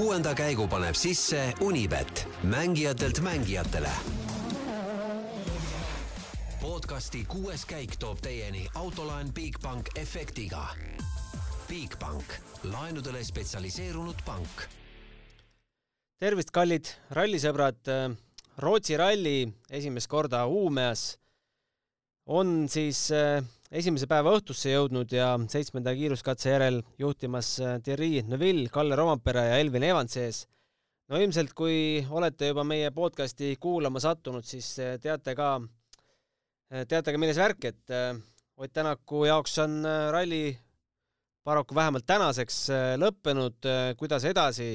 kuuenda käigu paneb sisse Unibet, mängijatelt mängijatele. podcasti kuues käik toob teieni autolaen Bigbank efektiga. Bigbank, laenudele spetsialiseerunud pank. tervist, kallid rallisõbrad. Rootsi ralli esimest korda Uumeas on siis äh, esimese päeva õhtusse jõudnud ja seitsmenda kiiruskatse järel juhtimas äh, Thierry Neuville, Kalle Rompere ja Elvin Evans ees. no ilmselt, kui olete juba meie podcasti kuulama sattunud, siis äh, teate ka, teate ka, milles värk, et Ott Tänaku jaoks on ralli paraku vähemalt tänaseks lõppenud, kuidas edasi,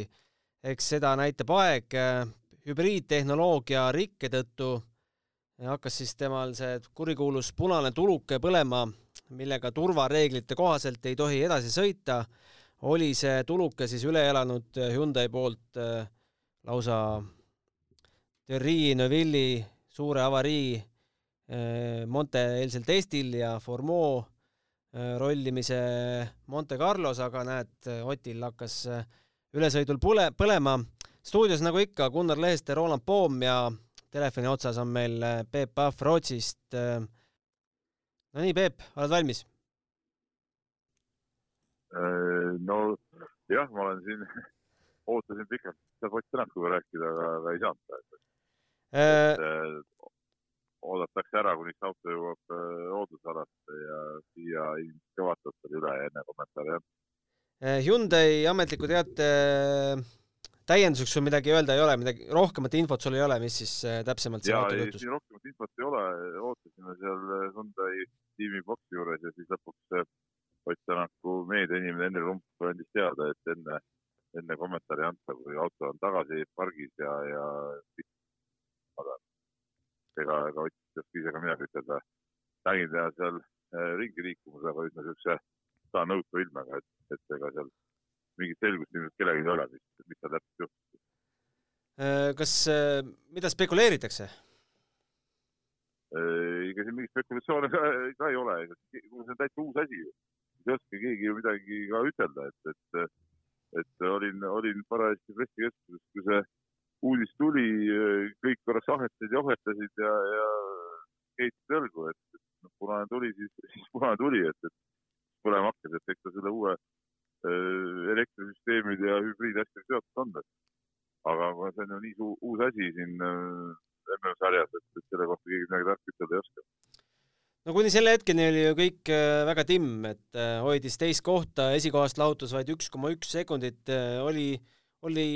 eks seda näitab aeg, hübriidtehnoloogia rikke tõttu hakkas siis temal see kurikuulus punane tuluke põlema, millega turvareeglite kohaselt ei tohi edasi sõita, oli see tuluke siis üle elanud Hyundai poolt äh, lausa Thierry Neuville'i suure avarii äh, Monte-eelsel testil ja Formeau äh, rollimise Monte Carlos, aga näed, Otil hakkas ülesõidul põle, põlema. stuudios nagu ikka Gunnar Leheste, Roland Poom ja telefoni otsas on meil äh, Peep Pahv Rootsist. Äh, no nii, Peep, oled valmis? Äh, no jah, ma olen siin, ootasin pikalt, saab Ott Tänakuga rääkida, aga, ei saanud praegu äh.... oodatakse ära, kuni see auto jõuab loodusalasse ja siia ilmselt ka vaatavad üle enne kommentaare, jah. Hyundai ametliku teate täienduseks sul midagi öelda ei ole, midagi rohkemat infot sul ei ole, mis siis äh, täpsemalt selle auto juhtus? rohkemat infot ei ole, ootasime seal äh, Hyundai tiimi boksi juures ja siis lõpuks äh, Ott Tänaku meediainimene Endre Rump andis teada, et enne, enne kommentaari ei anta, kui auto on tagasi pargis ja, ja ega, ega Ott ei oska ise ka midagi ütelda. nägin teha seal ringi liikumas, aga üsna siukse nõutu ilmega, et, et ega seal mingit selgust ilmselt kellelgi ei ole, mis, mis seal täpselt juhtus. Äh, kas, äh, mida spekuleeritakse? Äh, ega siin mingit spekulatsioone ka, ka ei ole, see on täitsa uus asi ju. ei oska keegi ju midagi ka ütelda, et, et, et olin, olin parajasti pressikeskuses, kui see uudis tuli, kõik korraks ahetasid ja ohetasid ja, ja keetsid õlgu, et, et punane tuli, siis, siis punane tuli, et, et põlema hakkas, et eks ta selle uue elektrisüsteemid ja hübriidasjad seotud on. aga see on ju nii suu, uus asi siin äh, MM-sarjas, et, et selle kohta keegi midagi tarka ütelda ei oska. no kuni selle hetkeni oli ju kõik äh, väga timm, et hoidis teist kohta, esikohast lahutus vaid üks koma üks sekundit, oli, oli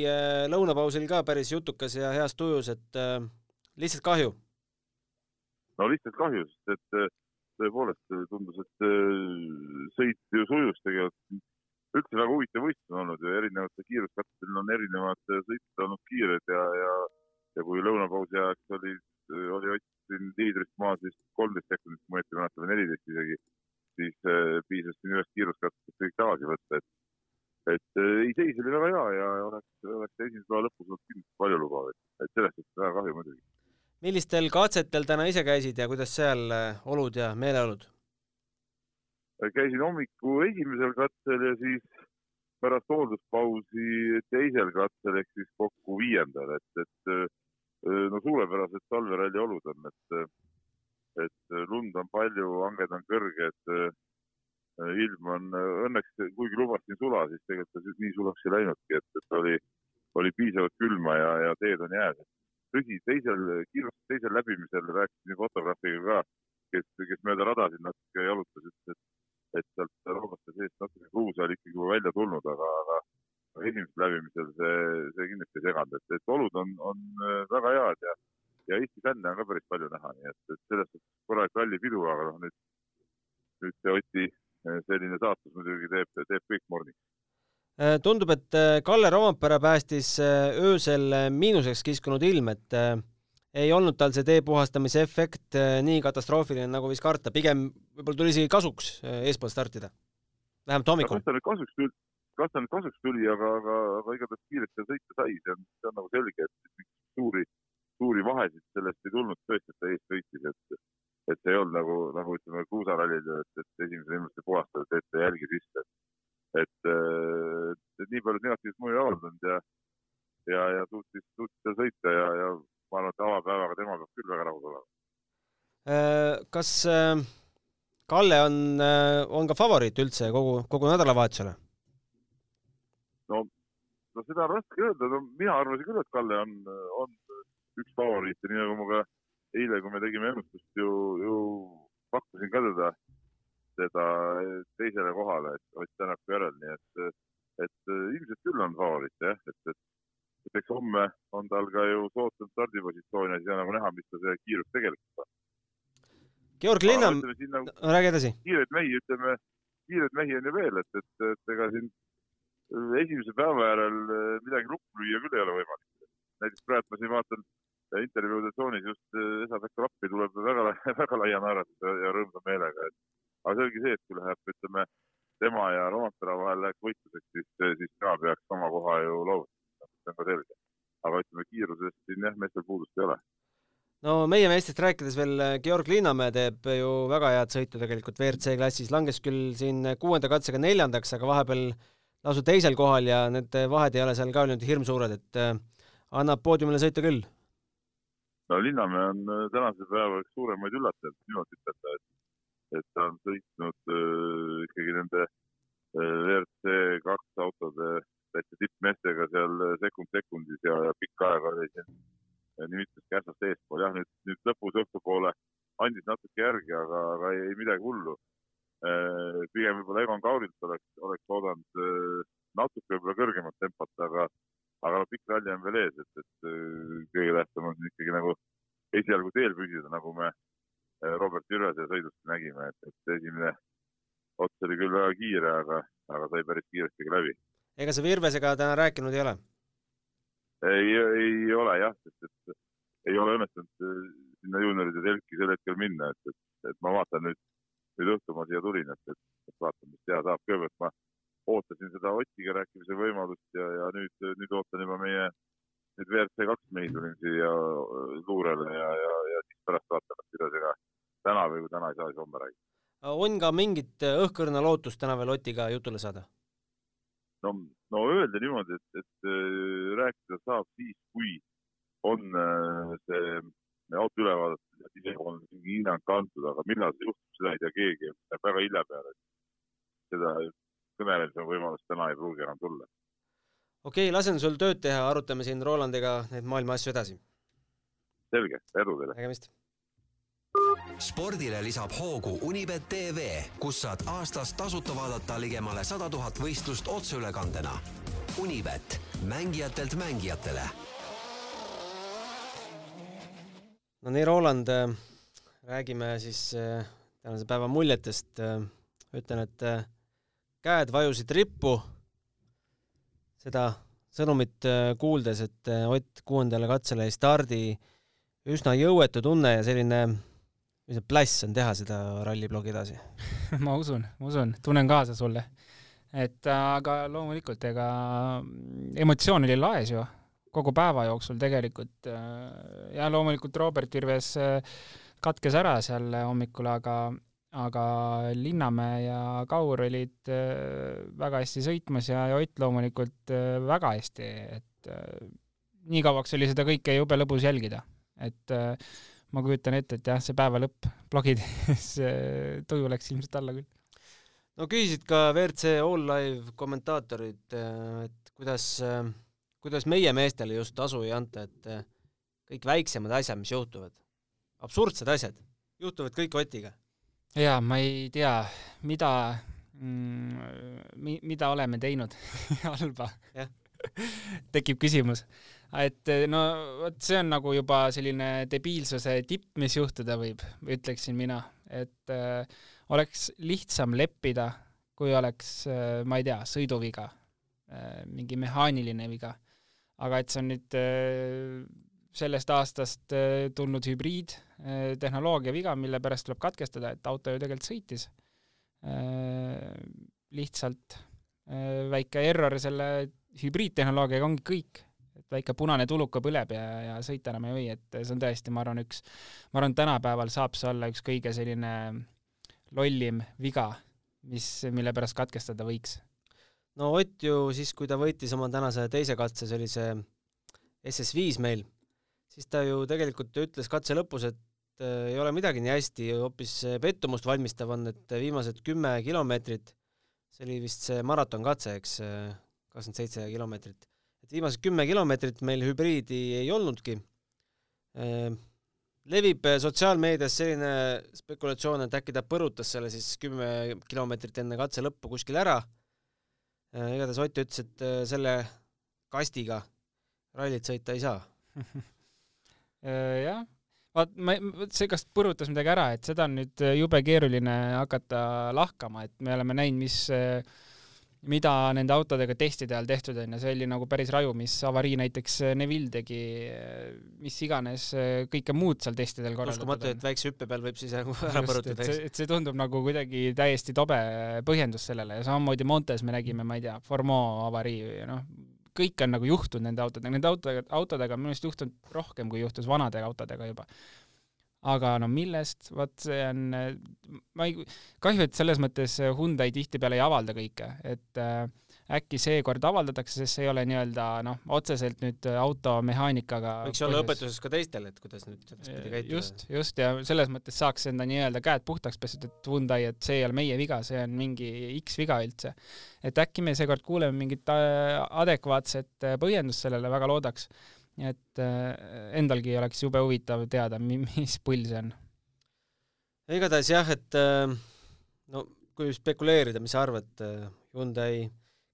lõunapausil ka päris jutukas ja heas tujus, et lihtsalt kahju. no lihtsalt kahju, sest et tõepoolest tundus, et sõit ju sujus tegelikult üldse väga huvitav võistlus on olnud ja erinevatel kiiruskatsetel on erinevad sõitjad olnud kiired ja, ja, ja kui lõunapausi ajaks oli, oli Ott siin liidrist maas vist kolmteist sekundit, kui ma õieti mäletan, või neliteist isegi, siis äh, piisas siin ühest kiiruskatsest kõik tagasi võtta, et, et äh, ei, seis oli väga hea ja oleks, oleks esimese päeva lõpus olnud kindlasti palju lubav, et, et sellest on väga kahju muidugi. millistel katsetel täna ise käisid ja kuidas seal olud ja meeleolud? Käisin hommiku esimesel katsel ja siis pärast hoolduspausi teisel katsel ehk siis kokku viiendal, et, et no suurepärased talveralli olud on, et, et lund on palju, hanged on kõrged, ilm on õnneks, kuigi lubasin sula, siis tegelikult nii sulaks ei läinudki, et, et oli, oli piisavalt külma ja, ja teed on jääs. tõsi, teisel, kiirust teisel läbimisel rääkisin fotograafiga ka, kes, kes mööda radasid natuke jalutas, ütles, et et sealt roomaste seest natuke kruusa oli ikkagi juba välja tulnud, aga, aga esimesel läbimisel see, see kindlasti ei seganud, et, et olud on, on äh, väga head ja, ja Eesti fänne on ka päris palju näha, nii et, et selles suhtes korralik rallipidu, aga noh, nüüd, nüüd see Oti äh, selline saatus muidugi teeb, teeb kõik morniks äh, tundub, et Kalle Roompere päästis öösel miinuseks kiskunud ilm, et ei olnud tal see tee puhastamise efekt äh, nii katastroofiline, nagu võis karta, pigem võib-olla tuli isegi kasuks äh, eespool startida, vähemalt hommikul. kas ta nüüd kasuks tuli, kas ta nüüd kasuks tuli, aga, aga, aga igatahes kiirelt seal sõita sai, see on, see on nagu selge, et suuri, suuri vahesid sellest ei tulnud, tõesti, et ta eest sõitis, et, et see ei olnud nagu, nagu ütleme kruusarallil, et, et esimese ilmeste puhastada, teete jälgi sisse. et, et, et nii nii palju negatiivset mõju ei avaldanud ja, ja, ja suutis, suutis seal sõita ja, ja ma arvan, et avapäevaga tema peab küll väga rahul olema. kas Kalle on, on ka favoriit üldse kogu, kogu nädalavahetusele? no, no seda on raske öelda, no mina arvasin küll, et Kalle on, on üks favoriite, nii nagu ma ka eile, kui me tegime ennustust, ju, ju pakkusin ka teda, teda teisele kohale, et Ott Tänaku järel, nii et, et ilmselt küll on favoriit jah, et, et, et eks homme on tal ka ju soodsam stardipositsioon ja siis on nagu näha, mis ta see kiirus tegelikult on. Georg Linnam, räägi edasi. kiireid mehi, ütleme, kiireid mehi on ju veel, et, et, et ega siin esimese päeva järel midagi lukku lüüa küll ei ole võimalik. näiteks praegu ma siin vaatan intervjuude tsoonis just eh, Esa-Pekka Lappi tuleb väga, väga laia naeratusega ja rõõmsa meelega, et aga selge see, et kui läheb, ütleme, tema ja Rompera vahel läheks võitluseks, siis, eh, siis tema peaks oma koha ju loovutama, see on ka selge. aga ütleme, kiirusest siin jah, meestel puudust ei ole. no meie meestest rääkides veel, eh, Georg Linnamäe teeb ju väga head sõitu tegelikult WRC klassis, langes küll siin kuuenda katsega neljandaks, aga vahepeal lausa teisel kohal ja need vahed ei ole seal ka nüüd hirmsuured, et annab poodiumile sõita küll no Linnamäe on äh, tänase päeva üks suuremaid üllatajaid, arust ütelda, et, et ta on sõitnud äh, ikkagi nende äh, WRC kaks autode täitsa tippmeestega seal sekund sekundis ja, ja pikka aega oli siin mitmest kärsast eespool. jah, nüüd, nüüd lõpus õhtupoole andis natuke järgi, aga, aga ei, ei midagi hullu äh,. pigem võib-olla Egon Kaurilt oleks, oleks oodanud äh, natuke võib-olla kõrgemat tempot, aga aga pikk ralli on veel ees, et, et äh, kõige tähtsam on ikkagi nagu esialgu teel püsida, nagu me Robert Jürvese sõidust nägime, et, et esimene ots oli küll väga kiire, aga, aga sai päris kiiresti ka läbi. Ega sa Virvesega täna rääkinud ei ole? ei, ei ole jah, sest et ei ole õnnestunud äh, sinna juunioride telki sel hetkel minna, et, et, et ma vaatan nüüd, nüüd õhtul ma siia tulin, et, et, et vaatan, mis teha saab. kõigepealt ma ootasin seda Otiga rääkimise võimalust ja, ja nüüd, nüüd ootan juba meie nüüd WRC kaks mehi tulin siia äh, luurele ja, ja, ja siis pärast vaatame, kuidas ega täna või kui täna ei saa, siis homme räägime. on ka mingit äh, õhkõrna lootust täna veel Otiga jutule saada? No, no öelda niimoodi, et, et äh, rääkida saab siis, kui on see auto üle vaadatud ja siis on mingi hinnang antud, aga millal see juhtub, seda ei tea keegi, väga hilja peale. seda kõnelemise võimalust täna ei pruugi enam tulla. okei okay,, lasen sul tööd teha, arutame siin Rolandiga neid maailma asju edasi. selge, edu teile! nägemist! Spordile lisab hoogu Unibet tv, kus saad aastas tasuta vaadata ligemale sada tuhat võistlust otseülekandena. Unibet, mängijatelt mängijatele. no nii, Roland, äh, räägime siis äh, tänase päeva muljetest. Äh, ütlen, et käed vajusid rippu seda sõnumit kuuldes, et Ott kuuendale katsele ei stardi, üsna jõuetu tunne ja selline, selline pläss on teha seda ralliblogi edasi ma usun, ma usun, tunnen kaasa sulle. et äh, aga loomulikult, ega emotsioon oli laes ju kogu päeva jooksul tegelikult. ja loomulikult Robert Virves katkes ära seal hommikul, aga aga Linnamäe ja Kaur olid äh, väga hästi sõitmas ja, ja Ott loomulikult äh, väga hästi, et äh, nii kauaks oli seda kõike jube lõbus jälgida, et ma kujutan ette, et jah, see päeva lõpp blogides tuju läks ilmselt alla küll. no küsisid ka WRC All Live kommentaatorid, et kuidas, kuidas meie meestele just tasu ei anta, et kõik väiksemad asjad, mis juhtuvad, absurdsed asjad, juhtuvad kõik Otiga. Jaa, ma ei tea, mida mm,, mi-, mida oleme teinud halba tekib küsimus. et no vot, see on nagu juba selline debiilsuse tipp, mis juhtuda võib, ütleksin mina, et äh, oleks lihtsam leppida, kui oleks äh,, ma ei tea, sõiduviga mingi mehaaniline viga. aga et see on nüüd äh, sellest aastast tulnud hübriidtehnoloogia viga, mille pärast tuleb katkestada, et auto ju tegelikult sõitis. Lihtsalt väike error selle hübriidtehnoloogiaga ongi kõik, et väike punane tuluka põleb ja, ja sõita enam ei või, et see on tõesti, ma arvan, üks, ma arvan, tänapäeval saab see olla üks kõige selline lollim viga, mis, mille pärast katkestada võiks. No Ott ju siis, kui ta võitis oma tänase teise katse, see oli see SS5 meil, siis ta ju tegelikult ütles katse lõpus, et äh, ei ole midagi nii hästi, hoopis pettumust valmistav on, et viimased kümme kilomeetrit, see oli vist see maratonkatse, eks, kakskümmend seitse kilomeetrit, et viimased kümme kilomeetrit meil hübriidi ei olnudki. Äh, levib sotsiaalmeedias selline spekulatsioon, et äkki ta põrutas selle siis kümme kilomeetrit enne katse lõppu kuskil ära. Äh, igatahes Ott ütles, et äh, selle kastiga rallit sõita ei saa. Jah, vaat ma, see, kas põrutas midagi ära, et seda on nüüd jube keeruline hakata lahkama, et me oleme näinud, mis mida nende autodega testide ajal tehtud on ja see oli nagu päris raju, mis avarii näiteks Neville tegi, mis iganes kõike muud seal testidel korraldatud uskumatu, et väikse hüppe peal võib siis nagu ära põrutada. et, see tundub nagu kuidagi täiesti tobe põhjendus sellele ja samamoodi Montes me nägime, ma ei tea, Formeau avarii noh, kõik on nagu juhtunud nende autodega, nende autodega, autodega on minu arust juhtunud rohkem, kui juhtus vanade autodega juba aga no millest, vot see on, ma ei, kahju, et selles mõttes Hyundai tihtipeale ei avalda kõike, et äh, äkki seekord avaldatakse, sest see ei ole nii-öelda noh, otseselt nüüd automehaanikaga võiks olla õpetuses ka teistele, et kuidas nüüd edaspidi käituda. just, just ja selles mõttes saaks enda nii-öelda käed puhtaks pestud, et Hyundai, et see ei ole meie viga, see on mingi X viga üldse. et äkki me seekord kuuleme mingit äh, adekvaatset äh, põhjendust sellele, väga loodaks et äh, endalgi oleks jube huvitav teada, mis pull see on. igatahes jah, et äh, no kui spekuleerida, mis sa arvad, äh, Hyundai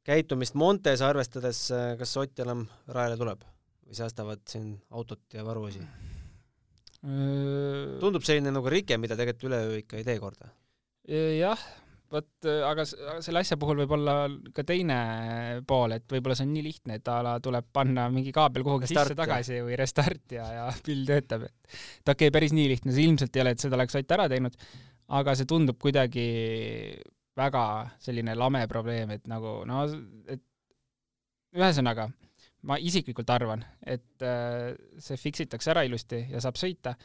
käitumist Montes arvestades, kas Ott enam rajale tuleb või säästavad siin autot ja varuosi? tundub selline nagu rike, mida tegelikult üleöö ikka ei tee korda. jah, vot äh, aga selle asja puhul võib olla ka teine pool, et võib-olla see on nii lihtne, et a la tuleb panna mingi kaabel kuhugi restart, sisse tagasi või restart ja, ja pill töötab, et et okei okay,, päris nii lihtne. See ilmselt ei ole, et seda oleks Ott ära teinud, aga see tundub kuidagi väga selline lame probleem, et nagu no, et ühesõnaga, ma isiklikult arvan, et äh, see fix itakse ära ilusti ja saab sõita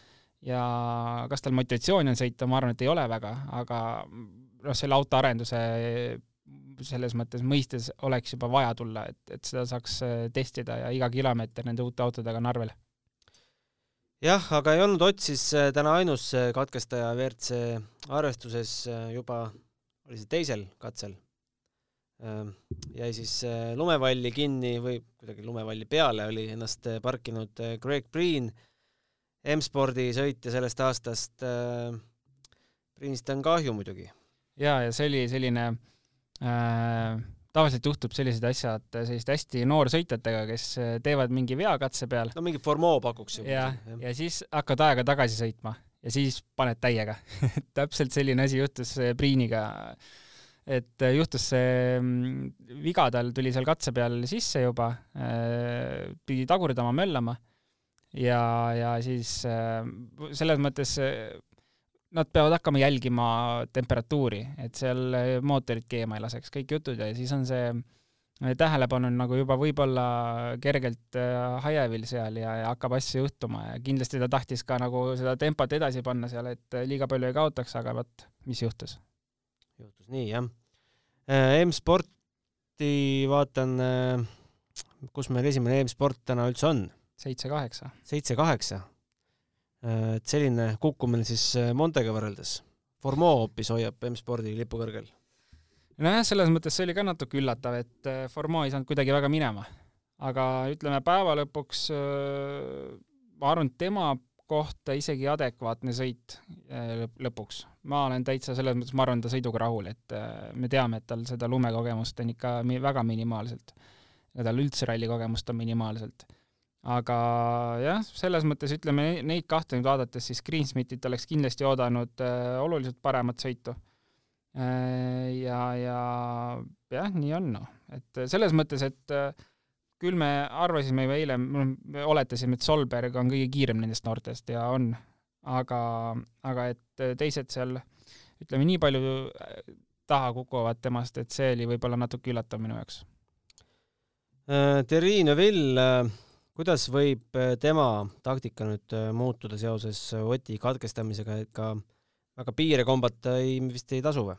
ja kas tal motivatsiooni on sõita, ma arvan, et ei ole väga, aga noh, selle autoarenduse selles mõttes mõistes oleks juba vaja tulla, et, et seda saaks äh, testida ja iga kilomeeter nende uute autodega Narvel. jah, aga ei olnud Ott siis äh, täna ainus äh, katkestaja WRC arvestuses juba, oli see teisel katsel, jäi siis lumevalli kinni või kuidagi lumevalli peale oli ennast parkinud Greg Breen, M-spordi sõitja sellest aastast. Priinist on kahju muidugi ja, ja see oli selline äh, tavaliselt juhtub sellised asjad selliste hästi noorsõitjatega, kes äh, teevad mingi vea katse peal. no mingi Formeau pakuks ju. ja, ja siis hakkad aega tagasi sõitma ja siis paned täiega täpselt selline asi juhtus äh, Priiniga. et äh, juhtus see mm, viga, tal tuli seal katse peal sisse juba, pidi tagurdama, möllama ja, ja siis selles mõttes nad peavad hakkama jälgima temperatuuri, et seal mootorit keema ei laseks, kõik jutud ja siis on see äh, tähelepanu on nagu juba võib-olla kergelt äh, hajevil seal ja, ja hakkab asju juhtuma ja kindlasti ta tahtis ka nagu seda tempot edasi panna seal, et äh, liiga palju ei kaotaks, aga vot, mis juhtus? juhtus nii, jah. M-sporti vaatan, kus meil esimene M-sport täna üldse on? seitse-kaheksa. seitse-kaheksa et selline kukkumine siis äh, Montega võrreldes. Formeau hoopis hoiab M-spordi lipu kõrgel. nojah, selles mõttes see oli ka natuke üllatav, et äh, Formeau ei saanud kuidagi väga minema. aga ütleme päeva lõpuks ma arvan, tema kohta isegi adekvaatne sõit lõpuks. ma olen täitsa selles mõttes, ma arvan, ta sõiduga rahul, et me teame, et tal seda lumekogemust on ikka väga minimaalselt. ja tal üldse rallikogemust on minimaalselt aga jah, selles mõttes ütleme neid kahte nüüd vaadates, siis Greensmithit oleks kindlasti oodanud äh, oluliselt paremat sõitu äh,. ja, ja jah, nii on noh, et selles mõttes, et äh, küll me arvasime ju eile, me oletasime, et Solberg on kõige kiirem nendest noortest ja on, aga, aga et teised seal ütleme nii palju äh, taha kukuvad temast, et see oli võib-olla natuke üllatav minu jaoks äh,. Terri Neville äh kuidas võib äh, tema taktika nüüd äh, muutuda seoses äh, Oti katkestamisega, et ka väga piire kombata ei, vist ei tasu või?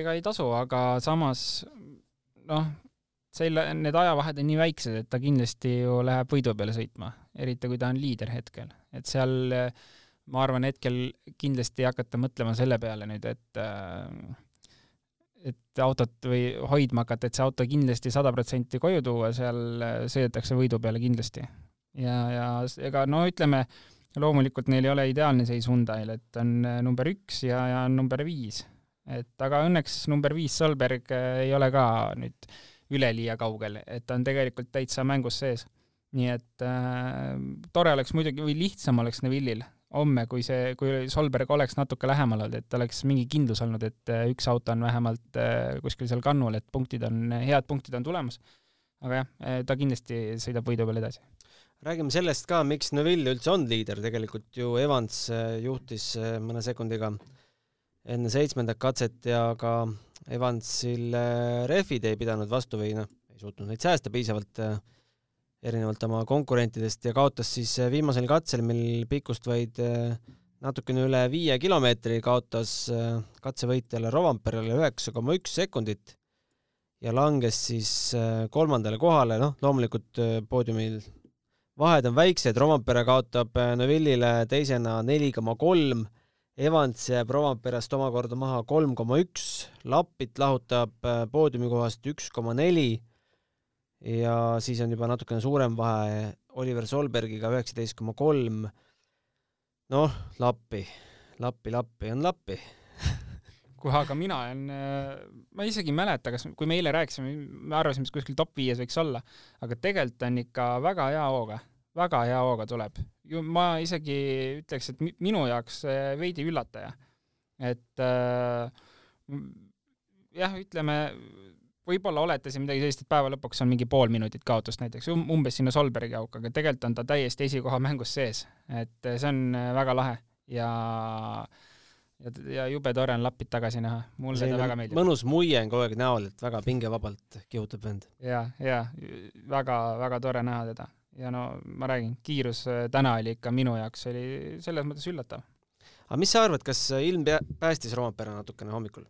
ega ei tasu, aga samas noh, selle, need ajavahed on nii väiksed, et ta kindlasti ju läheb võidu peale sõitma, eriti kui ta on liider hetkel, et seal ma arvan, hetkel kindlasti ei hakata mõtlema selle peale nüüd, et et autot või hoidma hakata, et see auto kindlasti sada protsenti koju tuua, seal sõidetakse võidu peale kindlasti. ja, ja ega no ütleme, loomulikult neil ei ole ideaalne seis Hyundai'l, et on number üks ja, ja number viis. et aga õnneks number viis Solberg ei ole ka nüüd üleliia kaugel, et ta on tegelikult täitsa mängus sees. nii et äh, tore oleks muidugi, või lihtsam oleks Neville'il homme, kui see, kui Solberg oleks natuke lähemal olnud, et oleks mingi kindlus olnud, et äh, üks auto on vähemalt äh, kuskil seal kannul, et punktid on, head punktid on tulemas. aga jah, äh, ta kindlasti sõidab võidu peale edasi. räägime sellest ka, miks Neville üldse on liider, tegelikult ju Evans juhtis mõne sekundiga enne seitsmendat katset ja ka Evansil rehvid ei pidanud vastu või noh, ei suutnud neid säästa piisavalt erinevalt oma konkurentidest ja kaotas siis äh, viimasel katsel, mil pikkust vaid äh, natukene üle viie kilomeetri, kaotas katsevõitjale Rovanperele üheksa koma üks sekundit ja langes siis kolmandale kohale, noh, loomulikult poodiumil vahed on väiksed, Rovanpere kaotab Neville'ile teisena neli koma kolm. Evans jääb Rovanperest omakorda maha kolm koma üks, Lappit lahutab äh, poodiumikohast üks koma neli ja siis on juba natukene suurem vahe Oliver Solbergiga üheksateist koma kolm. noh, Lappi, Lappi, Lappi on Lappi kuule, aga mina olen, äh, ma isegi ei mäleta, kas, kui me eile rääkisime, me arvasime, et kuskil top viies võiks olla, aga tegelikult on ikka väga hea hooga väga hea hooga tuleb. ju ma isegi ütleks, et minu jaoks veidi üllataja. et äh, jah, ütleme, võib-olla oletasin midagi sellist, et päeva lõpuks on mingi pool minutit kaotust näiteks, um-, umbes sinna Solbergi auka, aga tegelikult on ta täiesti esikoha mängus sees. et see on väga lahe ja ja, ja jube tore on Lapid tagasi näha, mulle ta väga meeldib. mõnus muie on kogu aeg näol, et väga pingevabalt kihutab vend. ja, ja väga-väga tore näha teda ja no ma räägin, kiirus äh, täna oli ikka minu jaoks oli selles mõttes üllatav. aga mis sa arvad, kas ilm päästis Rompera natukene hommikul?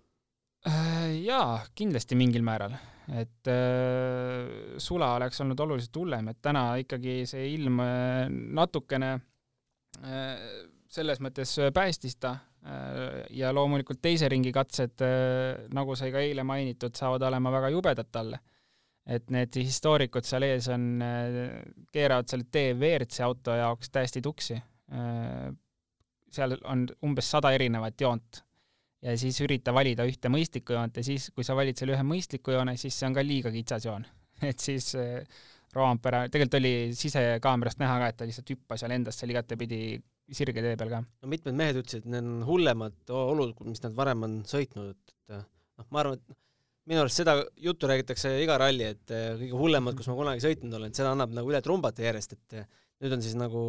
Äh, jaa, kindlasti mingil määral, et äh, sula oleks olnud oluliselt hullem, et täna ikkagi see ilm natukene äh, selles mõttes päästis ta äh, ja loomulikult teise ringi katsed, nagu sai ka eile mainitud, saavad olema väga jubedad talle et need histoorikud seal ees on, äh, keeravad selle tee WRC auto jaoks täiesti tuksi. Äh, seal on umbes sada erinevat joont ja siis ürita valida ühte mõistlikku joont ja siis, kui sa valid selle ühe mõistliku joone, siis see on ka liiga kitsas joon. et siis äh, Roompere, tegelikult oli sisekaamerast näha ka, et ta lihtsalt hüppas seal endast seal igatepidi sirge tee peal ka. no mitmed mehed ütlesid, et need on hullemad olud, mis nad varem on sõitnud, et noh, ma arvan, et minu arust seda juttu räägitakse iga ralli, et eh, kõige hullemad, kus ma kunagi sõitnud olen, seda annab nagu üle trumbata järjest, et nüüd on siis nagu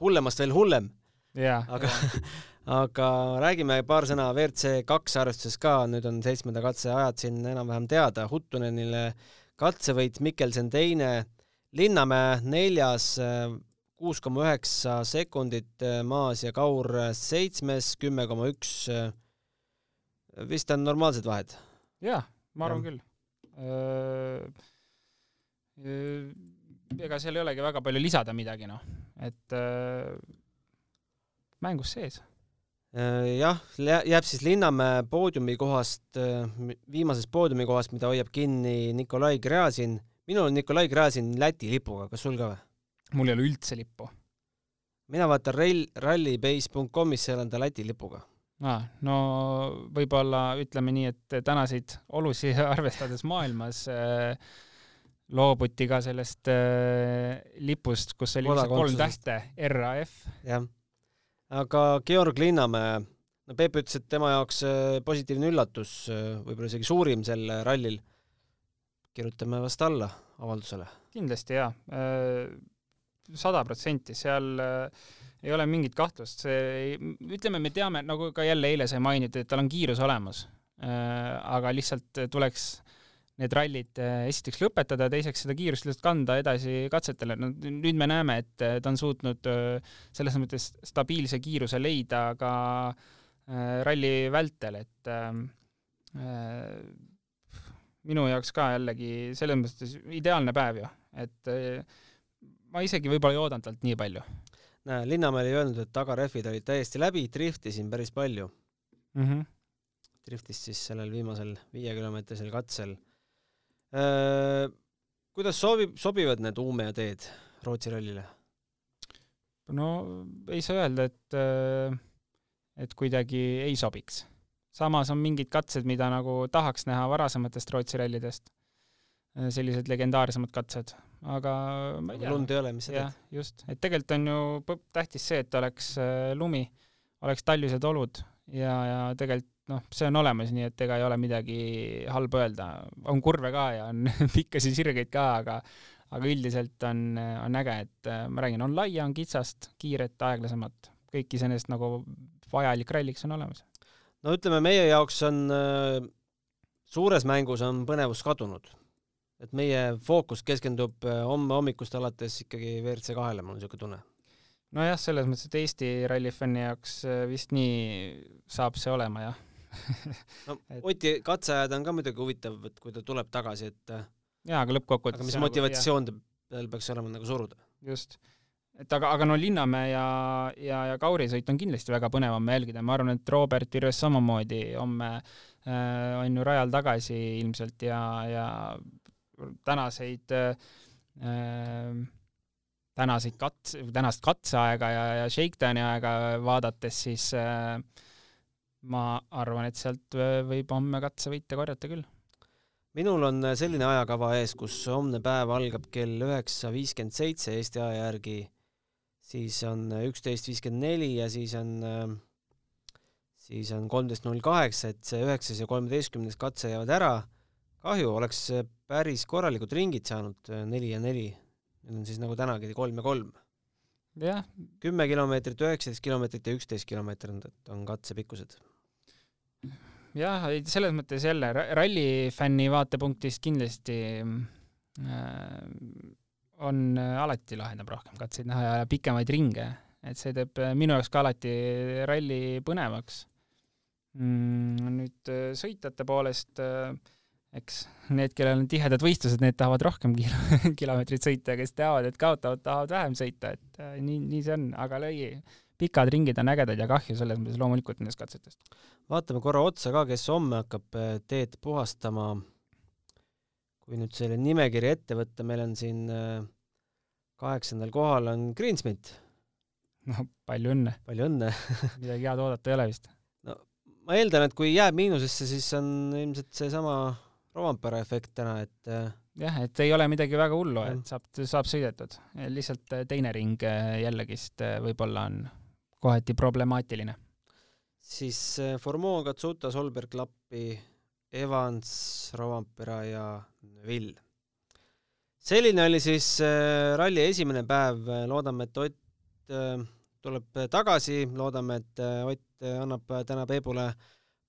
hullemast veel hullem. aga, aga räägime paar sõna WRC kaks arvestuses ka, nüüd on seitsmenda katse ajad siin enam-vähem teada, Huttunenile katsevõit, Mikkelsen teine, Linnamäe neljas, kuus koma üheksa sekundit maas ja Kaur seitsmes, kümme koma üks. vist on normaalsed vahed? jah ma arvan ja. küll. ega seal ei olegi väga palju lisada midagi, noh, et mängus sees. Jah, jääb siis Linnamäe poodiumi kohast, viimasest poodiumi kohast, mida hoiab kinni Nikolai Gräzin. minul on Nikolai Gräzin Läti lipuga, kas sul ka või? mul ei ole üldse lippu. mina vaatan rall, rallybase.com'is, seal on ta Läti lipuga aa, no võib-olla ütleme nii, et tänaseid olusid arvestades maailmas äh, loobuti ka sellest äh, lipust, kus oli kolm tähte, RAF. jah, aga Georg Linnamäe, no Peep ütles, et tema jaoks äh, positiivne üllatus, äh, võib-olla isegi suurim sel rallil. kirjutame vast alla avaldusele. kindlasti jaa, äh, sada protsenti, seal äh, ei ole mingit kahtlust, see, ütleme, me teame, nagu ka jälle eile sai mainitud, et tal on kiirus olemas. Äh, aga lihtsalt tuleks need rallid äh, esiteks lõpetada, teiseks seda kiirust lihtsalt kanda edasi katsetele, no nüüd me näeme, et äh, ta on suutnud selles mõttes stabiilse kiiruse leida ka ralli vältel, et minu jaoks ka jällegi selles mõttes ideaalne päev ju, et ma isegi võib-olla ei oodanud talt nii palju. näe, Linnamäel ei öelnud, et tagarehvid olid täiesti läbi, driftisin päris palju mm. -hmm. driftis siis sellel viimasel viiekilomeetrisel katsel. Kuidas sobib, sobivad need Uume teed Rootsi rallile? no ei saa öelda, et, et kuidagi ei sobiks. samas on mingid katsed, mida nagu tahaks näha varasematest Rootsi rallidest, sellised legendaarsemad katsed, aga ma ei tea. lund ei ole, mis sa teed? just, et tegelikult on ju tähtis see, et oleks äh, lumi, oleks talvised olud ja, ja tegelikult noh, see on olemas, nii et ega ei ole midagi halba öelda. on kurve ka ja on pikkasid sirgeid ka, aga aga üldiselt on, on äge, et äh, ma räägin, on laia, on kitsast, kiiret, aeglasemat, kõik iseenesest nagu vajalik ralliks on olemas. no ütleme, meie jaoks on äh, suures mängus on põnevus kadunud. et meie fookus keskendub äh, homme hommikust alates ikkagi WRC kahele, mul on niisugune tunne. nojah, selles mõttes, et Eesti rallifänni jaoks vist nii saab see olema, jah no et... Oti katseajad on ka muidugi huvitav, et kui ta tuleb tagasi, et jaa, aga lõppkokkuvõttes aga mis motivatsioon nagu, tal peaks olema nagu suruda? just. et aga, aga no Linnamäe ja, ja, ja Kauri sõit on kindlasti väga põnev homme jälgida, ma arvan, et Robert Virves samamoodi homme äh, on ju rajal tagasi ilmselt ja, ja tänaseid äh, tänaseid kats-, tänast katseaega ja, ja shakedowni aega vaadates, siis äh, ma arvan, et sealt võib homme katsevõite korjata küll minul on äh, selline ajakava ees, kus homne päev algab kell üheksa viiskümmend seitse Eesti aja järgi, siis on äh, üksteist viiskümmend neli ja siis on, äh, siis on kolmteist null kaheksa, et see üheksas ja kolmeteistkümnes katse jäävad ära. kahju, oleks päris korralikud ringid saanud, neli ja neli. Need on siis nagu tänagi kolm ja kolm. Kümme kilomeetrit, üheksateist kilomeetrit ja üksteist kilomeetrit on katsepikkused. Jah, selles mõttes jälle rallifänni vaatepunktist kindlasti äh, on äh, alati lahedam rohkem katseid näha ja pikemaid ringe, et see teeb äh, minu jaoks ka alati ralli põnevaks. Mm,. nüüd äh, sõitjate poolest äh, eks need, kellel on tihedad võistlused, need tahavad rohkem kilo, kilomeetrit sõita ja kes teavad, et kaotavad, tahavad vähem sõita, et äh, nii, nii see on, aga lõi pikad ringid on ägedad ja kahju selles mõttes loomulikult nendest katsetest. vaatame korra otsa ka, kes homme hakkab äh, teed puhastama. kui nüüd selle nimekiri ette võtta, meil on siin äh, kaheksandal kohal on Greensmit. no palju õnne. palju õnne midagi head oodata ei ole vist. no ma eeldan, et kui jääb miinusesse, siis on ilmselt seesama Rovampere efekt täna, et äh, jah, et ei ole midagi väga hullu, et saab, saab sõidetud. lihtsalt teine ring jällegist võib-olla on kohati problemaatiline. siis äh, Formeau, Katsuta, Solberg, Lappi, Evans, Rovanpera ja Vill. selline oli siis äh, ralli esimene päev, loodame, et Ott äh, tuleb tagasi, loodame, et Ott annab täna Peebule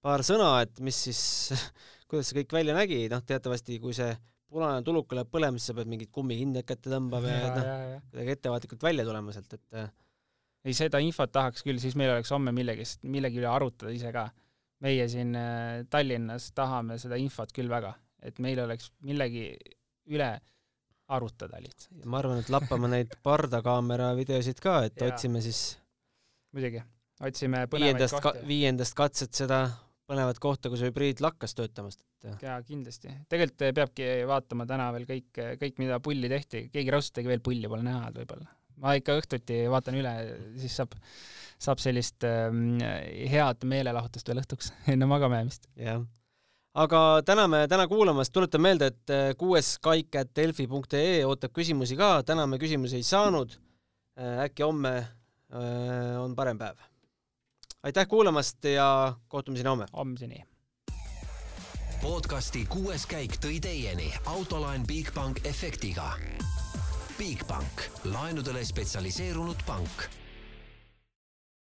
paar sõna, et mis siis, kuidas see kõik välja nägi, noh teatavasti kui see punane tuluka läheb põlema, siis sa pead mingit kummikinni kätte tõmbama ja, ja noh, kuidagi ettevaatlikult välja tulema sealt, et ei, seda infot tahaks küll, siis meil oleks homme millegist, millegi üle arutada ise ka. meie siin äh, Tallinnas tahame seda infot küll väga, et meil oleks millegi üle arutada lihtsalt. ma arvan, et lappame neid pardakaamera videosid ka, et ja. otsime siis muidugi, otsime põnevaid viiendast kohti ka,. viiendast katset seda põnevat kohta, kus hübriid lakkas töötamast, et jaa, kindlasti. tegelikult peabki vaatama täna veel kõik, kõik, mida pulli tehti, keegi raudselt veel pulli, pole näha võib-olla ma ikka õhtuti vaatan üle, siis saab, saab sellist äh, head meelelahutust veel õhtuks enne magama jäämist. jah. aga täname täna kuulamast, tuletan meelde, et kuues kaik at delfi.ee ootab küsimusi ka, täna me küsimusi ei saanud äkki homme äh, on parem päev. Aitäh kuulamast ja kohtumiseni homme. homseni podcasti kuues käik tõi teieni autolaen Bigbank efektiga. Bigbank, laenudele spetsialiseerunud pank